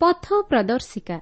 ପଥ ପ୍ରଦର୍ଶିକା।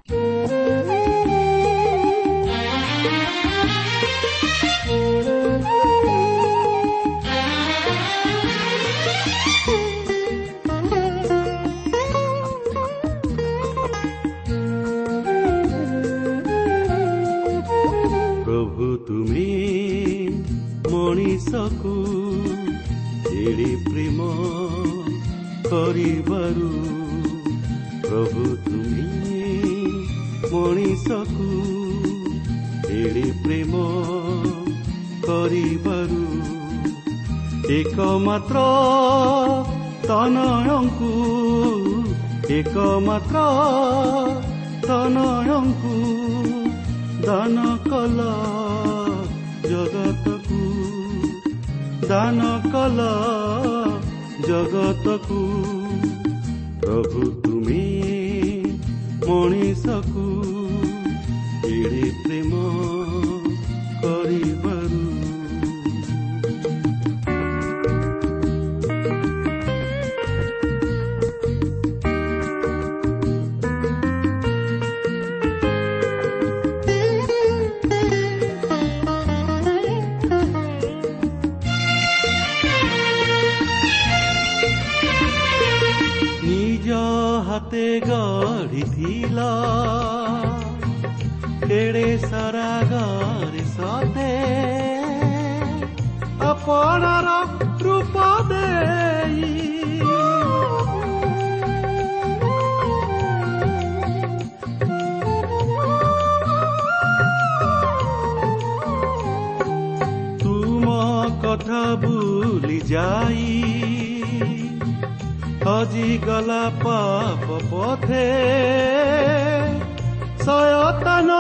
ଏକମାତ୍ର ସୟତନ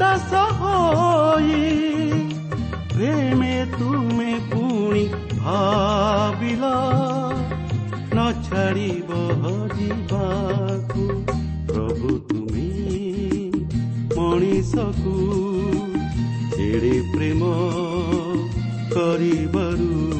ଦାସ ହୋଇ ପ୍ରେମେ ତୁମେ ପୁଣି ଭାବିଲ ନ ଛାଡ଼ିବ ହଜିବାକୁ ପ୍ରଭୁ ତୁମେ ମଣିଷକୁ ଏଡ଼େ ପ୍ରେମ କରିବାରୁ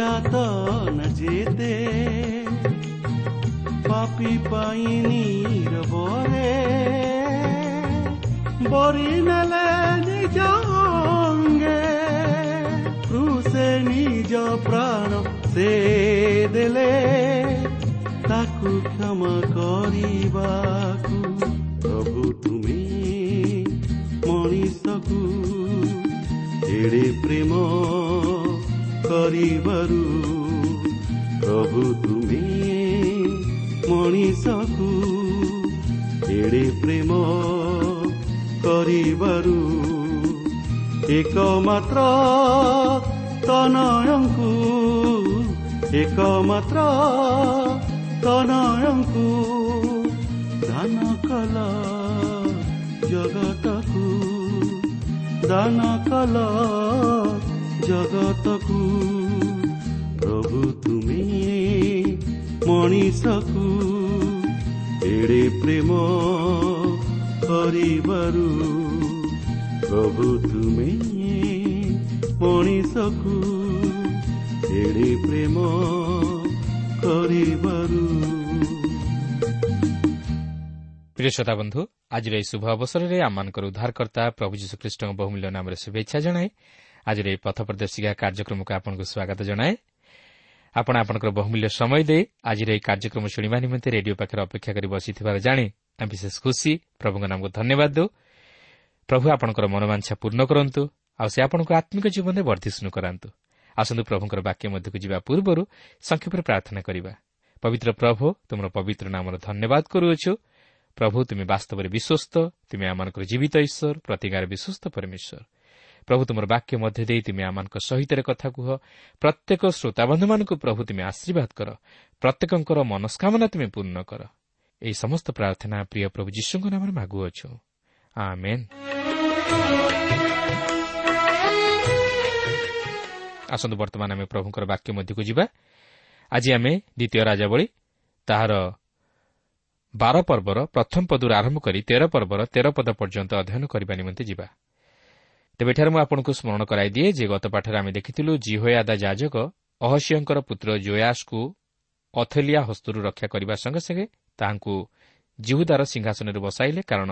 ପାପର ଯାତନ ଯେତେ ପାପି ପାଇଁ ନିରବରେ ବରି ନେଲେ ନିଜ ଅଙ୍ଗେ କୃଷେ ନିଜ ପ୍ରାଣ ସେ ଦେଲେ ତାକୁ କ୍ଷମା କରିବାକୁ ପ୍ରଭୁ ତୁମେ ମଣିଷକୁ ଏଡ଼େ ପ୍ରେମ କରିବାରୁ ପ୍ରଭୁ ତୁମେ ମଣିଷକୁ ଏଡ଼େ ପ୍ରେମ କରିବାରୁ ଏକମାତ୍ର ତନୟଙ୍କୁ ଏକମାତ୍ର ତନୟଙ୍କୁ ଦାନ କଲ ଜଗତକୁ ଦାନ କଲ ଜଗତକୁ ପ୍ରଭୁ ତୁମେ ମଣିଷକୁ ଏଡ଼େ ପ୍ରେମ କରିବାରୁ ପ୍ରଭୁ ତୁମେ ମଣିଷକୁ ଏଡ଼େ ପ୍ରେମ କରିବାରୁ। ପ୍ରିୟ ପ୍ରିୟଶତାବନ୍ଧୁ ଆଜିର ଏହି ଶୁଭ ଅବସରରେ ଆମମାନଙ୍କର ଉଦ୍ଧାରକର୍ତ୍ତା ପ୍ରଭୁ ଯୀଶୁକ୍ରିଷ୍ଣଙ୍କ ବହୁମୂଲ୍ୟ ନାମରେ ଶୁଭେଚ୍ଛା ଜଣାଇ ଆଜିର ଏହି ପଥ ପ୍ରଦର୍ଶିକା କାର୍ଯ୍ୟକ୍ରମକୁ ଆପଣଙ୍କୁ ସ୍ୱାଗତ ଜଣାଏ। ଆପଣ ଆପଣଙ୍କର ବହୁମୂଲ୍ୟ ସମୟ ଦେଇ ଆଜିର ଏହି କାର୍ଯ୍ୟକ୍ରମ ଶୁଣିବା ନିମନ୍ତେ ରେଡିଓ ପାଖରେ ଅପେକ୍ଷା କରି ବସିଥିବାର ଜାଣି ଆମେ ବିଶେଷ ଖୁସି। ପ୍ରଭୁଙ୍କ ନାମକୁ ଧନ୍ୟବାଦ ଦେଉ। ପ୍ରଭୁ ଆପଣଙ୍କର ମନୋବାଞ୍ଛା ପୂର୍ଣ୍ଣ କରନ୍ତୁ ଆଉ ସେ ଆପଣଙ୍କ ଆତ୍ମିକ ଜୀବନରେ ବର୍ଦ୍ଧିଷ୍ଣୁ କରାନ୍ତୁ। ଆସନ୍ତୁ ପ୍ରଭୁଙ୍କର ବାକ୍ୟ ମଧ୍ୟକୁ ଯିବା ପୂର୍ବରୁ ସଂକ୍ଷେପରେ ପ୍ରାର୍ଥନା କରିବା। ପବିତ୍ର ପ୍ରଭୁ ତୁମର ପବିତ୍ର ନାମର ଧନ୍ୟବାଦ କରୁଅଛୁ। ପ୍ରଭୁ ତୁମେ ବାସ୍ତବରେ ବିଶ୍ୱସ୍ତ ତୁମେ ଆମମାନଙ୍କର ଜୀବିତ ଈଶ୍ୱର ପ୍ରତିଗାର ବିଶ୍ୱସ୍ତ ପରମେଶ୍ୱର। ପ୍ରଭୁ ତୁମର ବାକ୍ୟ ମଧ୍ୟ ଦେଇ ତୁମେ ଆମମାନଙ୍କ ସହିତ କଥା କୁହ। ପ୍ରତ୍ୟେକ ଶ୍ରୋତାବନ୍ଧୁମାନଙ୍କୁ ପ୍ରଭୁ ତୁମେ ଆଶୀର୍ବାଦ କର। ପ୍ରତ୍ୟେକଙ୍କର ମନସ୍କାମନା ତୁମେ ପୂର୍ଣ୍ଣ କର। ଏହି ସମସ୍ତ ପ୍ରାର୍ଥନା ପ୍ରିୟ ପ୍ରଭୁ ଯୀଶୁଙ୍କ ନାମରେ ମାଗୁଅଛୁ। ଆସନ୍ତୁ ବର୍ତ୍ତମାନ ଆମେ ପ୍ରଭୁଙ୍କର ବାକ୍ୟ ମଧ୍ୟକୁ ଯିବା। ଆଜି ଆମେ ଦ୍ୱିତୀୟ ରାଜାବଳୀ ତାହାର ବାର ପର୍ବର ପ୍ରଥମ ପଦରୁ ଆରମ୍ଭ କରି ତେର ପର୍ବର ତେର ପଦ ପର୍ଯ୍ୟନ୍ତ ଅଧ୍ୟୟନ କରିବା ନିମନ୍ତେ ଯିବା। ତେବେ ଏଠାରେ ମୁଁ ଆପଣଙ୍କୁ ସ୍ମରଣ କରାଇଦିଏ ଯେ ଗତ ପାଠରେ ଆମେ ଦେଖିଥିଲୁ ଜିହୋୟାଦା ଯାଜକ ଅହସିୟଙ୍କର ପୁତ୍ର ଜୟାସକୁ ଅଥଲିଆ ହସ୍ତରୁ ରକ୍ଷା କରିବା ସଙ୍ଗେ ସଙ୍ଗେ ତାହାଙ୍କୁ ଜିହୁଦାର ସିଂହାସନରେ ବସାଇଲେ କାରଣ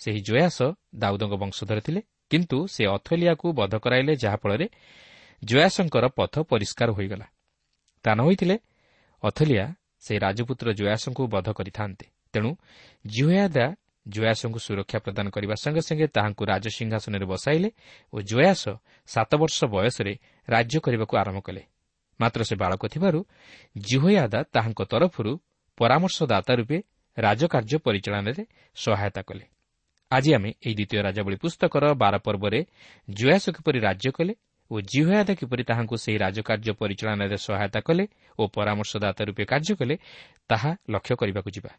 ସେହି ଜୟାସ ଦାଉଦଙ୍କ ବଂଶଧର ଥିଲେ। କିନ୍ତୁ ସେ ଅଥଲିଆକୁ ବଧ କରାଇଲେ ଯାହାଫଳରେ ଜୟାସଙ୍କର ପଥ ପରିଷ୍କାର ହୋଇଗଲା। ତା ନ ହୋଇଥିଲେ ଅଥଲିଆ ସେହି ରାଜପୁତ୍ର ଜୟାସଙ୍କୁ ବଧ କରିଥାନ୍ତେ। ତେଣୁ ଜିହୋୟାଦା ଜୟାସଙ୍କୁ ସୁରକ୍ଷା ପ୍ରଦାନ କରିବା ସଙ୍ଗେ ସଙ୍ଗେ ତାହାଙ୍କୁ ରାଜସିଂହାସନରେ ବସାଇଲେ ଓ ଜୟାସ ସାତ ବର୍ଷ ବୟସରେ ରାଜ୍ୟ କରିବାକୁ ଆରମ୍ଭ କଲେ। ମାତ୍ର ସେ ବାଳକ ଥିବାରୁ ଜିହୋୟାଦା ତାହାଙ୍କ ତରଫରୁ ପରାମର୍ଶଦାତା ରୂପେ ରାଜକାର୍ଯ୍ୟ ପରିଚାଳନାରେ ସହାୟତା କଲେ। ଆଜି ଆମେ ଏହି ଦ୍ୱିତୀୟ ରାଜାବଳୀ ପୁସ୍ତକର ବାର ପର୍ବରେ ଜୟାସ କିପରି ରାଜ୍ୟ କଲେ ଓ ଜିହୋୟାଦା କିପରି ତାହାଙ୍କୁ ସେହି ରାଜକାର୍ଯ୍ୟ ପରିଚାଳନାରେ ସହାୟତା କଲେ ଓ ପରାମର୍ଶଦାତା ରୂପେ କାର୍ଯ୍ୟ କଲେ ତାହା ଲକ୍ଷ୍ୟ କରିବାକୁ ଯିବା।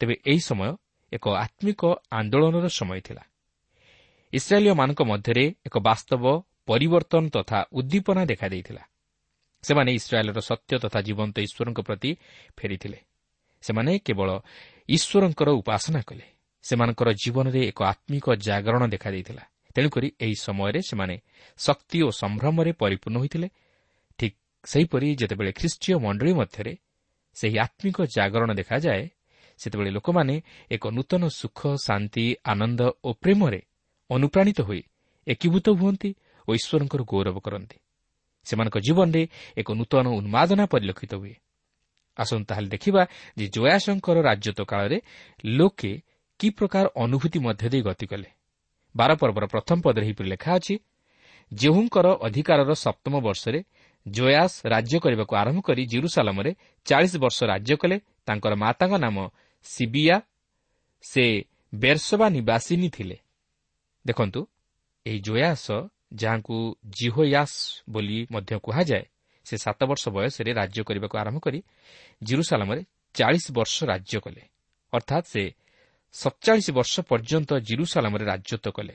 ତେବେ ଏହି ସମୟ ଏକ ଆତ୍ମିକ ଆନ୍ଦୋଳନର ସମୟ ଥିଲା। ଇସ୍ରାଏଲୀୟମାନଙ୍କ ମଧ୍ୟରେ ଏକ ବାସ୍ତବ ପରିବର୍ତ୍ତନ ତଥା ଉଦ୍ଦୀପନା ଦେଖାଦେଇଥିଲା। ସେମାନେ ଇସ୍ରାଏଲ୍ର ସତ୍ୟ ତଥା ଜୀବନ୍ତ ଈଶ୍ୱରଙ୍କ ପ୍ରତି ଫେରିଥିଲେ। ସେମାନେ କେବଳ ଈଶ୍ୱରଙ୍କର ଉପାସନା କଲେ। ସେମାନଙ୍କର ଜୀବନରେ ଏକ ଆତ୍ମିକ ଜାଗରଣ ଦେଖାଦେଇଥିଲା। ତେଣୁକରି ଏହି ସମୟରେ ସେମାନେ ଶକ୍ତି ଓ ସମ୍ଭ୍ରମରେ ପରିପୂର୍ଣ୍ଣ ହୋଇଥିଲେ। ଠିକ୍ ସେହିପରି ଯେତେବେଳେ ଖ୍ରୀଷ୍ଟୀୟ ମଣ୍ଡଳୀ ମଧ୍ୟରେ ସେହି ଆତ୍ମିକ ଜାଗରଣ ଦେଖାଯାଏ ସେତେବେଳେ ଲୋକମାନେ ଏକ ନୂତନ ସୁଖ ଶାନ୍ତି ଆନନ୍ଦ ଓ ପ୍ରେମରେ ଅନୁପ୍ରାଣିତ ହୋଇ ଏକୀଭୂତ ହୁଅନ୍ତି ଓ ଈଶ୍ୱରଙ୍କର ଗୌରବ କରନ୍ତି। ସେମାନଙ୍କ ଜୀବନରେ ଏକ ନୂତନ ଉନ୍ମାଦନା ପରିଲକ୍ଷିତ ହୁଏ। ଆସନ୍ତୁ ତାହେଲେ ଦେଖିବା ଯେ ଜୟାଶଙ୍କର ରାଜତ୍ୱ କାଳରେ ଲୋକେ କି ପ୍ରକାର ଅନୁଭୂତି ମଧ୍ୟ ଦେଇ ଗତି କଲେ। ବାର ପର୍ବର ପ୍ରଥମ ପଦରେ ଏହିପରି ଲେଖା ଅଛି ଯେଉଁଙ୍କର ଅଧିକାରର ସପ୍ତମ ବର୍ଷରେ ଜୟାସ ରାଜ୍ୟ କରିବାକୁ ଆରମ୍ଭ କରି ଜିରୁସାଲାମରେ ଚାଳିଶ ବର୍ଷ ରାଜ୍ୟ କଲେ ତାଙ୍କର ମାତାଙ୍କ ନାମ ସିବିଆ ସେ ବେର୍ସବା ନିବାସିନୀ ଥିଲେ। ଦେଖନ୍ତୁ ଏହି ଜୟାସ ଯାହାଙ୍କୁ ଜିହୋୟାସ୍ ବୋଲି ମଧ୍ୟ କୁହାଯାଏ ସେ ସାତ ବର୍ଷ ବୟସରେ ରାଜ୍ୟ କରିବାକୁ ଆରମ୍ଭ କରି ଜିରୁସାଲାମରେ ଚାଳିଶ ବର୍ଷ ରାଜ୍ୟ କଲେ। ଅର୍ଥାତ୍ ସେ ସତଚାଳିଶ ବର୍ଷ ପର୍ଯ୍ୟନ୍ତ ଜିରୁସାଲାମରେ ରାଜତ୍ୱ କଲେ।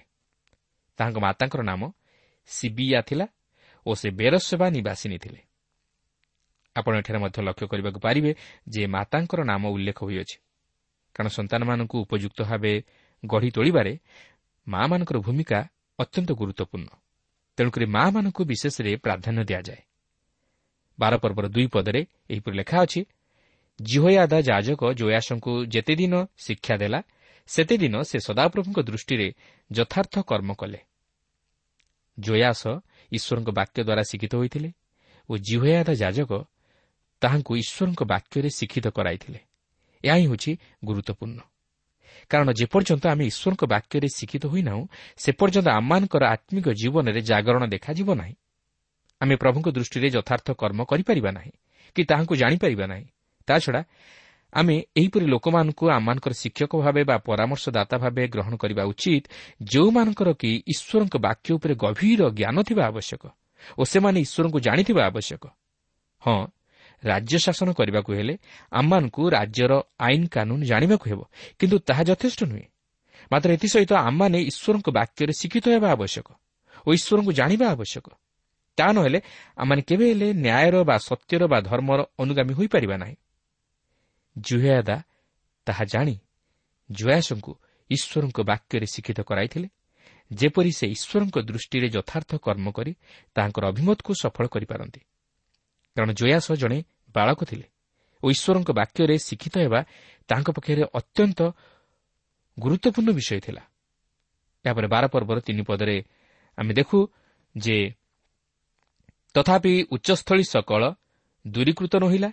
ତାହାଙ୍କ ମାତାଙ୍କର ନାମ ସିବିଆ ଥିଲା ଓ ସେ ବେରସେବା ନିବାସିନୀ ଥିଲେ। ଆପଣ ଏଠାରେ ମଧ୍ୟ ଲକ୍ଷ୍ୟ କରିବାକୁ ପାରିବେ ଯେ ମାତାଙ୍କର ନାମ ଉଲ୍ଲେଖ ହୋଇଅଛି। କାରଣ ସନ୍ତାନମାନଙ୍କୁ ଉପଯୁକ୍ତ ଭାବେ ଗଢ଼ି ତୋଳିବାରେ ମା'ମାନଙ୍କର ଭୂମିକା ଅତ୍ୟନ୍ତ ଗୁରୁତ୍ୱପୂର୍ଣ୍ଣ। ତେଣୁକରି ମା'ମାନଙ୍କୁ ବିଶେଷରେ ପ୍ରାଧାନ୍ୟ ଦିଆଯାଏ। ବାର ପର୍ବର ଦୁଇ ପଦରେ ଏହିପରି ଲେଖା ଅଛି ଜିହୋୟାଦା ଯାଜକ ଜୟାସଙ୍କୁ ଯେତେଦିନ ଶିକ୍ଷା ଦେଲା ସେତେଦିନ ସେ ସଦାପ୍ରଭୁଙ୍କ ଦୃଷ୍ଟିରେ ଯଥାର୍ଥ କର୍ମ କଲେ। ଜୟାସ ଈଶ୍ୱରଙ୍କ ବାକ୍ୟ ଦ୍ୱାରା ଶିକ୍ଷିତ ହୋଇଥିଲେ ଓ ଜିହୋୟାଦା ଯାଜକ ତାହାଙ୍କୁ ଈଶ୍ୱରଙ୍କ ବାକ୍ୟରେ ଶିକ୍ଷିତ କରାଇଥିଲେ। ଏହା ହିଁ ହେଉଛି ଗୁରୁତ୍ୱପୂର୍ଣ୍ଣ କାରଣ ଯେପର୍ଯ୍ୟନ୍ତ ଆମେ ଈଶ୍ୱରଙ୍କ ବାକ୍ୟରେ ଶିକ୍ଷିତ ହୋଇନାହୁଁ ସେ ପର୍ଯ୍ୟନ୍ତ ଆମମାନଙ୍କର ଆତ୍ମିକ ଜୀବନରେ ଜାଗରଣ ଦେଖାଯିବ ନାହିଁ ଆମେ ପ୍ରଭୁଙ୍କ ଦୃଷ୍ଟିରେ ଯଥାର୍ଥ କର୍ମ କରିପାରିବା ନାହିଁ କି ତାହାଙ୍କୁ ଜାଣିପାରିବା ନାହିଁ ତାଛଡ଼ା ଆମେ ଏହିପରି ଲୋକମାନଙ୍କୁ ଆମମାନଙ୍କର ଶିକ୍ଷକ ଭାବେ ବା ପରାମର୍ଶଦାତା ଭାବେ ଗ୍ରହଣ କରିବା ଉଚିତ ଯେଉଁମାନଙ୍କର କି ଈଶ୍ୱରଙ୍କ ବାକ୍ୟ ଉପରେ ଗଭୀର ଜ୍ଞାନ ଥିବା ଆବଶ୍ୟକ ଓ ସେମାନେ ଈଶ୍ୱରଙ୍କୁ ଜାଣିଥିବା ଆବଶ୍ୟକ ହଁ ରାଜ୍ୟ ଶାସନ କରିବାକୁ ହେଲେ ଆମମାନଙ୍କୁ ରାଜ୍ୟର ଆଇନ କାନୁନ ଜାଣିବାକୁ ହେବ। କିନ୍ତୁ ତାହା ଯଥେଷ୍ଟ ନୁହେଁ। ମାତ୍ର ଏଥିସହିତ ଆମମାନେ ଈଶ୍ୱରଙ୍କ ବାକ୍ୟରେ ଶିକ୍ଷିତ ହେବା ଆବଶ୍ୟକ ଓ ଈଶ୍ୱରଙ୍କୁ ଜାଣିବା ଆବଶ୍ୟକ। ତା ନହେଲେ ଆମମାନେ କେବେ ହେଲେ ନ୍ୟାୟର ବା ସତ୍ୟର ବା ଧର୍ମର ଅନୁଗାମୀ ହୋଇପାରିବା ନାହିଁ। ଜୁହେଦା ତାହା ଜାଣି ଜୟାସଙ୍କୁ ଈଶ୍ୱରଙ୍କ ବାକ୍ୟରେ ଶିକ୍ଷିତ କରାଇଥିଲେ ଯେପରି ସେ ଈଶ୍ୱରଙ୍କ ଦୃଷ୍ଟିରେ ଯଥାର୍ଥ କର୍ମ କରି ତାହାଙ୍କର ଅଭିମତକୁ ସଫଳ କରିପାରନ୍ତି। କାରଣ ଜୟାସ ଜଣେ ବାଳକ ଥିଲେ ଓ ଈଶ୍ୱରଙ୍କ ବାକ୍ୟରେ ଶିକ୍ଷିତ ହେବା ତାଙ୍କ ପକ୍ଷରେ ଅତ୍ୟନ୍ତ ଗୁରୁତ୍ୱପୂର୍ଣ୍ଣ ବିଷୟ ଥିଲା। ଏହାପରେ ବାର ପର୍ବର ତିନି ପଦରେ ଆମେ ଦେଖୁ ଯେ ତଥାପି ଉଚ୍ଚସ୍ଥଳୀ ସକଳ ଦୂରୀକୃତ ନହିଲା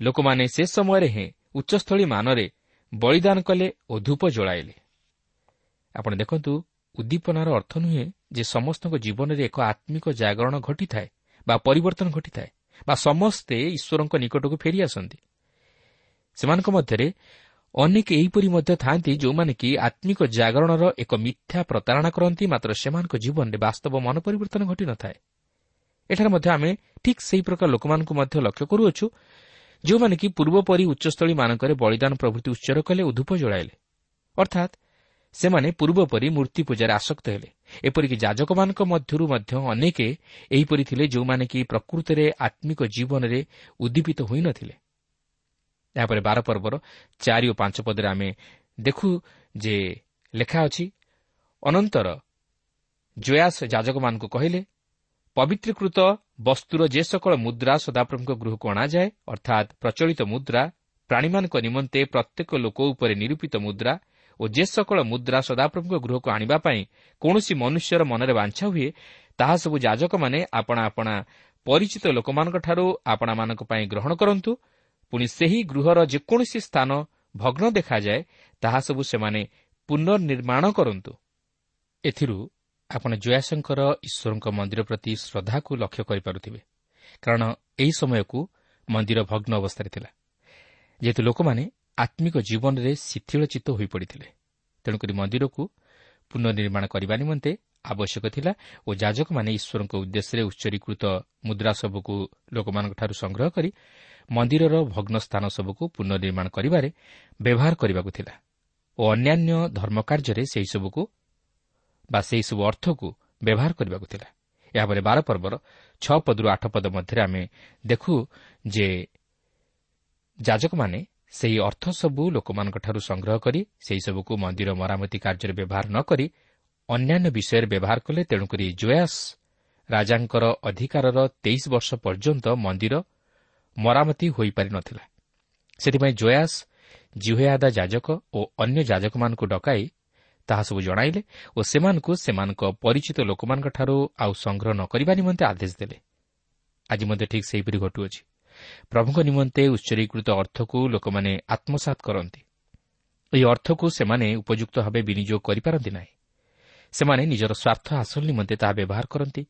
ଲୋକମାନେ ସେ ସମୟରେ ହିଁ ଉଚ୍ଚସ୍ଥଳୀ ମାନରେ ବଳିଦାନ କଲେ ଓ ଧୂପ ଜଳାଇଲେ। ଆପଣ ଦେଖନ୍ତୁ ଉଦ୍ଦୀପନାର ଅର୍ଥ ନୁହେଁ ଯେ ସମସ୍ତଙ୍କ ଜୀବନରେ ଏକ ଆତ୍ମିକ ଜାଗରଣ ଘଟିଥାଏ ବା ପରିବର୍ତ୍ତନ ଘଟିଥାଏ। ବା ସମସ୍ତେ ଈଶ୍ୱରଙ୍କ ନିକଟକୁ ଫେରିଆସନ୍ତି ସେମାନଙ୍କ ମଧ୍ୟରେ ଅନେକ ଏହିପରି ମଧ୍ୟ ଥାନ୍ତି ଯେଉଁମାନେ କି ଆତ୍ମିକ ଜାଗରଣର ଏକ ମିଥ୍ୟା ପ୍ରତାରଣା କରନ୍ତି ମାତ୍ର ସେମାନଙ୍କ ଜୀବନରେ ବାସ୍ତବ ମନ ପରିବର୍ତ୍ତନ ଘଟିନଥାଏ ଏଠାରେ ମଧ୍ୟ ଆମେ ଠିକ୍ ସେହି ପ୍ରକାର ଲୋକମାନଙ୍କୁ ମଧ୍ୟ ଲକ୍ଷ୍ୟ କରୁଅଛୁ ଯେଉଁମାନେ କି ପୂର୍ବପରି ଉଚ୍ଚସ୍ଥଳୀମାନଙ୍କରେ ବଳିଦାନ ପ୍ରଭୃତି ଉଚ୍ଚର କଲେ ଓ ଧୂପ ଜଳାଇଲେ। ଅର୍ଥାତ୍ ସେମାନେ ପୂର୍ବପରି ମୂର୍ତ୍ତି ପୂଜାରେ ଆସକ୍ତ ହେଲେ। ଏପରିକି ଯାଜକମାନଙ୍କ ମଧ୍ୟରୁ ମଧ୍ୟ ଅନେକ ଏହିପରି ଥିଲେ ଯେଉଁମାନେ କି ପ୍ରକୃତରେ ଆତ୍ମିକ ଜୀବନରେ ଉଦ୍ଦୀପିତ ହୋଇନଥିଲେ। ଏହାପରେ ବାର ପର୍ବର ଚାରି ଓ ପାଞ୍ଚ ପଦରେ ଆମେ ଦେଖୁ ଯେ ଲେଖା ଅଛି ଅନନ୍ତର ଜୟାସ ଯାଜକମାନଙ୍କୁ କହିଲେ ପବିତ୍ରୀକୃତ ବସ୍ତୁର ଯେ ସକଳ ମୁଦ୍ରା ସଦାପ୍ରଭୁଙ୍କ ଗୃହକୁ ଅଣାଯାଏ ଅର୍ଥାତ୍ ପ୍ରଚଳିତ ମୁଦ୍ରା ପ୍ରାଣୀମାନଙ୍କ ନିମନ୍ତେ ପ୍ରତ୍ୟେକ ଲୋକ ଉପରେ ନିରୂପିତ ମୁଦ୍ରା ଓ ଯେ ସକଳ ମୁଦ୍ରା ସଦାପ୍ରଭୁଙ୍କ ଗୃହକୁ ଆଣିବା ପାଇଁ କୌଣସି ମନୁଷ୍ୟର ମନରେ ବାଞ୍ଛା ହୁଏ ତାହା ସବୁ ଯାଜକମାନେ ଆପଣା ଆପଣା ପରିଚିତ ଲୋକମାନଙ୍କଠାରୁ ଆପଣାମାନଙ୍କ ପାଇଁ ଗ୍ରହଣ କରନ୍ତୁ। ପୁଣି ସେହି ଗୃହର ଯେକୌଣସି ସ୍ଥାନ ଭଗ୍ନ ଦେଖାଯାଏ ତାହା ସବୁ ସେମାନେ ପୁନର୍ନିର୍ମାଣ କରନ୍ତୁ। ଏଥିରୁ ଆପଣ ଜୟାଶଙ୍କର ଈଶ୍ୱରଙ୍କ ମନ୍ଦିର ପ୍ରତି ଶ୍ରଦ୍ଧାକୁ ଲକ୍ଷ୍ୟ କରିପାରୁଥିବେ। କାରଣ ଏହି ସମୟକୁ ମନ୍ଦିର ଭଗ୍ନ ଅବସ୍ଥାରେ ଥିଲା। ଯେହେତୁ ଲୋକମାନେ ଆତ୍ମିକ ଜୀବନରେ ଶିଥିଳଚିତ ହୋଇପଡ଼ିଥିଲେ ତେଣୁକରି ମନ୍ଦିରକୁ ପୁନର୍ନିର୍ମାଣ କରିବା ନିମନ୍ତେ ଆବଶ୍ୟକ ଥିଲା ଓ ଯାଜକମାନେ ଈଶ୍ୱରଙ୍କ ଉଦ୍ଦେଶ୍ୟରେ ଉଚ୍ଚରୀକୃତ ମୁଦ୍ରା ସବୁକୁ ଲୋକମାନଙ୍କଠାରୁ ସଂଗ୍ରହ କରି ମନ୍ଦିରର ଭଗ୍ନ ସ୍ଥାନ ସବୁକୁ ପୁନର୍ନିର୍ମାଣ କରିବାରେ ବ୍ୟବହାର କରିବାକୁ ଥିଲା ଓ ଅନ୍ୟାନ୍ୟ ଧର୍ମକାର୍ଯ୍ୟରେ ସେହିସବୁକୁ ବା ସେହିସବୁ ଅର୍ଥକୁ ବ୍ୟବହାର କରିବାକୁ ଥିଲା। ଏହାପରେ ବାର ପର୍ବର ଛଅ ପଦରୁ ଆଠ ପଦ ମଧ୍ୟରେ ଆମେ ଦେଖୁ ଯେ ଯାଜକମାନେ ସେହି ଅର୍ଥ ସବୁ ଲୋକମାନଙ୍କଠାରୁ ସଂଗ୍ରହ କରି ସେହିସବୁକୁ ମନ୍ଦିର ମରାମତି କାର୍ଯ୍ୟରେ ବ୍ୟବହାର ନ କରି ଅନ୍ୟାନ୍ୟ ବିଷୟରେ ବ୍ୟବହାର କଲେ ତେଣୁକରି ଜୟାସ୍ ରାଜାଙ୍କର ଅଧିକାରର ତେଇଶ ବର୍ଷ ପର୍ଯ୍ୟନ୍ତ ମନ୍ଦିର ମରାମତି ହୋଇପାରି ନ ଥିଲା। ସେଥିପାଇଁ ଜୟାସ୍ ଜିହେଆଦା ଯାଜକ ଓ ଅନ୍ୟ ଯାଜକମାନଙ୍କୁ ଡକାଇ ତାହା ସବୁ ଜଣାଇଲେ ଓ ସେମାନଙ୍କୁ ସେମାନଙ୍କ ପରିଚିତ ଲୋକମାନଙ୍କଠାରୁ ଆଉ ସଂଗ୍ରହ ନ କରିବା ନିମନ୍ତେ ଆଦେଶ ଦେଲେ। ଆଜି ମଧ୍ୟ ଠିକ୍ ସେହିପରି ଘଟୁଅଛି। ପ୍ରଭୁଙ୍କ ନିମନ୍ତେ ଉଚ୍ଚରୀକୃତ ଅର୍ଥକୁ ଲୋକମାନେ ଆତ୍ମସାତ କରନ୍ତି। ଏହି ଅର୍ଥକୁ ସେମାନେ ଉପଯୁକ୍ତ ଭାବେ ବିନିଯୋଗ କରିପାରନ୍ତି ନାହିଁ। ସେମାନେ ନିଜର ସ୍ୱାର୍ଥ ହାସଲ ନିମନ୍ତେ ତାହା ବ୍ୟବହାର କରନ୍ତି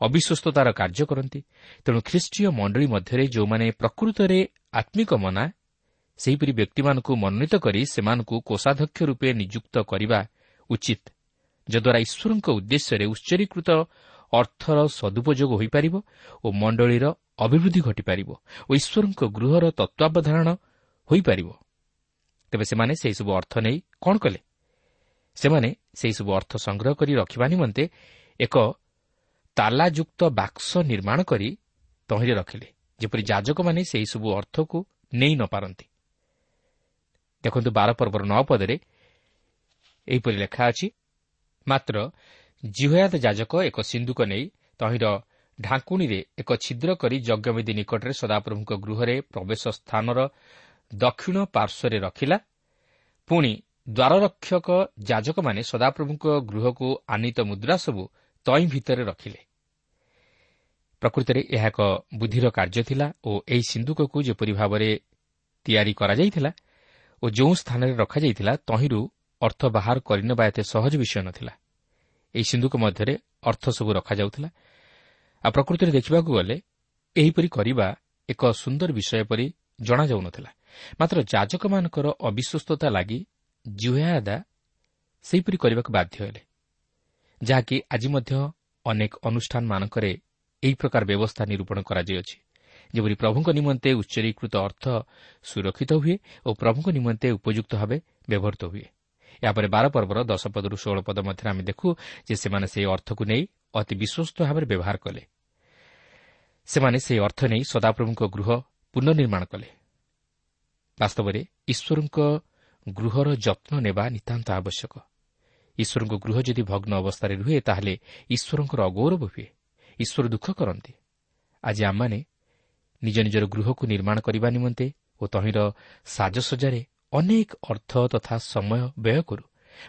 ଅବିଶ୍ୱସ୍ତତାର କାର୍ଯ୍ୟ କରନ୍ତି। ତେଣୁ ଖ୍ରୀଷ୍ଟୀୟ ମଣ୍ଡଳୀ ମଧ୍ୟରେ ଯେଉଁମାନେ ପ୍ରକୃତରେ ଆତ୍ମିକ ମନା ସେହିପରି ବ୍ୟକ୍ତିମାନଙ୍କୁ ମନୋନୀତ କରି ସେମାନଙ୍କୁ କୋଷାଧ୍ୟକ୍ଷ ରୂପେ ନିଯୁକ୍ତ କରିବା ଉଚିତ ଯଦ୍ୱାରା ଈଶ୍ୱରଙ୍କ ଉଦ୍ଦେଶ୍ୟରେ ଉଚ୍ଚରୀକୃତ ଅର୍ଥର ସଦୁପଯୋଗ ହୋଇପାରିବ ଓ ମଣ୍ଡଳୀର ଅଭିବୃଦ୍ଧି ଘଟିପାରିବ। ଓ ଈଶ୍ୱରଙ୍କ ଗୃହର ତତ୍ତ୍ୱାବଧାରଣ ହୋଇପାରିବ। ତେବେ ସେମାନେ ସେହିସବୁ ଅର୍ଥ ନେଇ କ'ଣ କଲେ? ସେମାନେ ସେହିସବୁ ଅର୍ଥ ସଂଗ୍ରହ କରି ରଖିବା ନିମନ୍ତେ ଏକ ତାଲାଯୁକ୍ତ ବାକ୍ସ ନିର୍ମାଣ କରି ତହିଁରେ ରଖିଲେ ଯେପରି ଯାଜକମାନେ ସେହିସବୁ ଅର୍ଥକୁ ନେଇ ନ ପାରନ୍ତି। ଦେଖନ୍ତୁ ବାର ପର୍ବର ନଅ ପଦରେ ଏହିପରି ଲେଖା ଅଛି ମାତ୍ର ଜିହୟାଦ ଯାଜକ ଏକ ସିନ୍ଧୁକ ନେଇ ତହିଁର ଢାଙ୍କୁଣୀରେ ଏକ ଛିଦ୍ର କରି ଯଜ୍ଞବିଧି ନିକଟରେ ସଦାପ୍ରଭୁଙ୍କ ଗୃହରେ ପ୍ରବେଶ ସ୍ଥାନର ଦକ୍ଷିଣ ପାର୍ଶ୍ୱରେ ରଖିଲା। ପୁଣି ଦ୍ୱାରରକ୍ଷକ ଯାଜକମାନେ ସଦାପ୍ରଭୁଙ୍କ ଗୃହକୁ ଆନିତ ମୁଦ୍ରା ସବୁ ତଇଁ ଭିତରେ ରଖିଲେ। ପ୍ରକୃତରେ ଏହା ଏକ ବୁଦ୍ଧିର କାର୍ଯ୍ୟ ଥିଲା ଓ ଏହି ସିନ୍ଧୁକକୁ ଯେପରି ଭାବରେ ତିଆରି କରାଯାଇଥିଲା ଓ ଯେଉଁ ସ୍ଥାନରେ ରଖାଯାଇଥିଲା ତହିଁରୁ ଅର୍ଥ ବାହାର କରିନେବା ଏତେ ସହଜ ବିଷୟ ନଥିଲା। ଏହି ସିନ୍ଧୁକ ମଧ୍ୟରେ ଅର୍ଥ ସବୁ ରଖାଯାଉଥିଲା ଆଉ ପ୍ରକୃତିରେ ଦେଖିବାକୁ ଗଲେ ଏହିପରି କରିବା ଏକ ସୁନ୍ଦର ବିଷୟ ପରି ଜଣାଯାଉନଥିଲା। ମାତ୍ର ଯାଜକମାନଙ୍କର ଅବିଶ୍ୱସ୍ତତା ଲାଗି ଜୁହାଦା ସେହିପରି କରିବାକୁ ବାଧ୍ୟ ହେଲେ ଯାହାକି ଆଜି ମଧ୍ୟ ଅନେକ ଅନୁଷ୍ଠାନମାନଙ୍କରେ ଏହି ପ୍ରକାର ବ୍ୟବସ୍ଥା ନିରୂପଣ କରାଯାଇଅଛି। ଯେପରି ପ୍ରଭୁଙ୍କ ନିମନ୍ତେ ଉଚ୍ଚରୀକୃତ ଅର୍ଥ ସୁରକ୍ଷିତ ହୁଏ ଓ ପ୍ରଭୁଙ୍କ ନିମନ୍ତେ ଉପଯୁକ୍ତ ଭାବେ ବ୍ୟବହୃତ ହୁଏ। ଏହାପରେ ବାର ପର୍ବର ଦଶ ପଦରୁ ଷୋହଳ ପଦ ମଧ୍ୟରେ ଆମେ ଦେଖୁ ଯେ ସେମାନେ ସେହି ଅର୍ଥକୁ ନେଇ ଅତି ବିଶ୍ୱସ୍ତ ଭାବରେ ବ୍ୟବହାର କଲେ। ସେମାନେ ସେହି ଅର୍ଥ ନେଇ ସଦାପ୍ରଭୁଙ୍କ ଗୃହ ପୁନର୍ନିର୍ମାଣ କଲେ। ବାସ୍ତବରେ ଈଶ୍ୱରଙ୍କ ଗୃହର ଯତ୍ନ ନେବା ନିତାନ୍ତ ଆବଶ୍ୟକ। ଈଶ୍ୱରଙ୍କ ଗୃହ ଯଦି ଭଗ୍ନ ଅବସ୍ଥାରେ ରୁହେ ତାହେଲେ ଈଶ୍ୱରଙ୍କର ଅଗୌରବ ହୁଏ। ଈଶ୍ୱର ଦୁଃଖ କରନ୍ତି। ଆଜି ଆମମାନେ ନିଜ ନିଜର ଗୃହକୁ ନିର୍ମାଣ କରିବା ନିମନ୍ତେ ଓ ତହିଁର ସାଜସଜାରେ ଅନେକ ଅର୍ଥ ତଥା ସମୟ ବ୍ୟୟ କରୁ।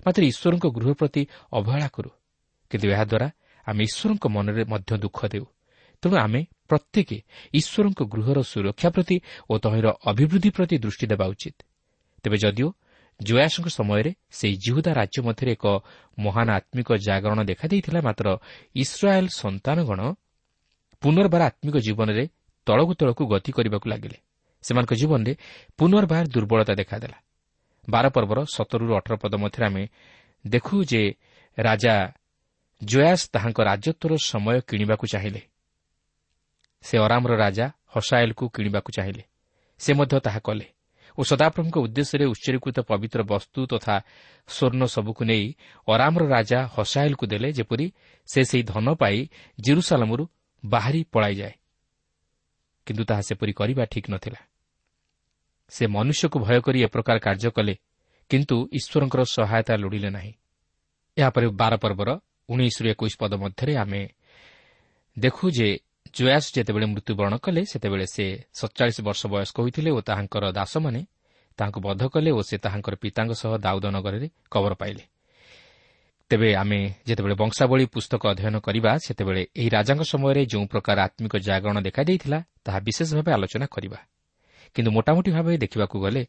ମାତ୍ର ଈଶ୍ୱରଙ୍କ ଗୃହ ପ୍ରତି ଅବହେଳା କରୁ। କିନ୍ତୁ ଏହାଦ୍ୱାରା ଆମେ ଈଶ୍ୱରଙ୍କ ମନରେ ମଧ୍ୟ ଦୁଃଖ ଦେଉ। ତେଣୁ ଆମେ ପ୍ରତ୍ୟେକ ଈଶ୍ୱରଙ୍କ ଗୃହର ସୁରକ୍ଷା ପ୍ରତି ଓ ତହିଁର ଅଭିବୃଦ୍ଧି ପ୍ରତି ଦୃଷ୍ଟି ଦେବା ଉଚିତ। ତେବେ ଯଦିଓ ଜୟାସଙ୍କ ସମୟରେ ସେହି ଜିହୁଦା ରାଜ୍ୟ ମଧ୍ୟରେ ଏକ ମହାନ ଆତ୍ମିକ ଜାଗରଣ ଦେଖାଦେଇଥିଲା ମାତ୍ର ଇସ୍ରାଏଲ୍ ସନ୍ତାନଗଣ ପୁନର୍ବାର ଆତ୍ମିକ ଜୀବନରେ ତଳକୁ ତଳକୁ ଗତି କରିବାକୁ ଲାଗିଲେ। ସେମାନଙ୍କ ଜୀବନରେ ପୁନର୍ବାର ଦୁର୍ବଳତା ଦେଖାଦେଲା। ବାର ପର୍ବର ସତରରୁ ଅଠର ପଦ ମଧ୍ୟରେ ଆମେ ଦେଖୁ ଯେ ରାଜା ଜୟାସ ତାହାଙ୍କ ରାଜତ୍ୱର ସମୟ କିଣିବାକୁ ଚାହିଁଲେ। ସେ ଅରାମର ରାଜା ହସାଏଲ୍କୁ କିଣିବାକୁ ଚାହିଁଲେ। ସେ ମଧ୍ୟ ତାହା କଲେ ଓ ସଦାପ୍ରଭୁଙ୍କ ଉଦ୍ଦେଶ୍ୟରେ ଉଚ୍ଚରୀକୃତ ପବିତ୍ର ବସ୍ତୁ ତଥା ସ୍ୱର୍ଣ୍ଣ ସବୁକୁ ନେଇ ଅରାମର ରାଜା ହସାଏଲ୍କୁ ଦେଲେ ଯେପରି ସେ ସେହି ଧନ ପାଇ ଜିରୁସାଲାମରୁ ବାହାରି ପଳାଇଯାଏ। କିନ୍ତୁ ତାହା ସେପରି କରିବା ଠିକ୍ ନଥିଲା। ସେ ମନୁଷ୍ୟକୁ ଭୟ କରି ଏ ପ୍ରକାର କାର୍ଯ୍ୟ କଲେ କିନ୍ତୁ ଈଶ୍ୱରଙ୍କର ସହାୟତା ଲୋଡ଼ିଲେ ନାହିଁ। ଏହାପରେ ବାର ପର୍ବର ଉଣେଇଶରୁ ଏକୋଇଶ ପଦ ମଧ୍ୟରେ ଆମେ ଦେଖୁ ଯେ ଜୟାସ ଯେତେବେଳେ ମୃତ୍ୟୁବରଣ କଲେ ସେତେବେଳେ ସେ ସତଚାଳିଶ ବର୍ଷ ବୟସ୍କ ହୋଇଥିଲେ ଓ ତାହାଙ୍କର ଦାସମାନେ ତାହାଙ୍କୁ ବଦ୍ଧ କଲେ ଓ ସେ ତାହାଙ୍କର ପିତାଙ୍କ ସହ ଦାଉଦ ନଗରରେ କବର ପାଇଲେ ତେବେ ଆମେ ଯେତେବେଳେ ବଂଶାବଳୀ ପୁସ୍ତକ ଅଧ୍ୟୟନ କରିବା ସେତେବେଳେ ଏହି ରାଜାଙ୍କ ସମୟରେ ଯେଉଁ ପ୍ରକାର ଆତ୍ମିକ ଜାଗରଣ ଦେଖାଦେଇଥିଲା ତାହା ବିଶେଷ ଭାବେ ଆଲୋଚନା କରିବା କିନ୍ତୁ ମୋଟାମୋଟି ଭାବେ ଦେଖିବାକୁ ଗଲେ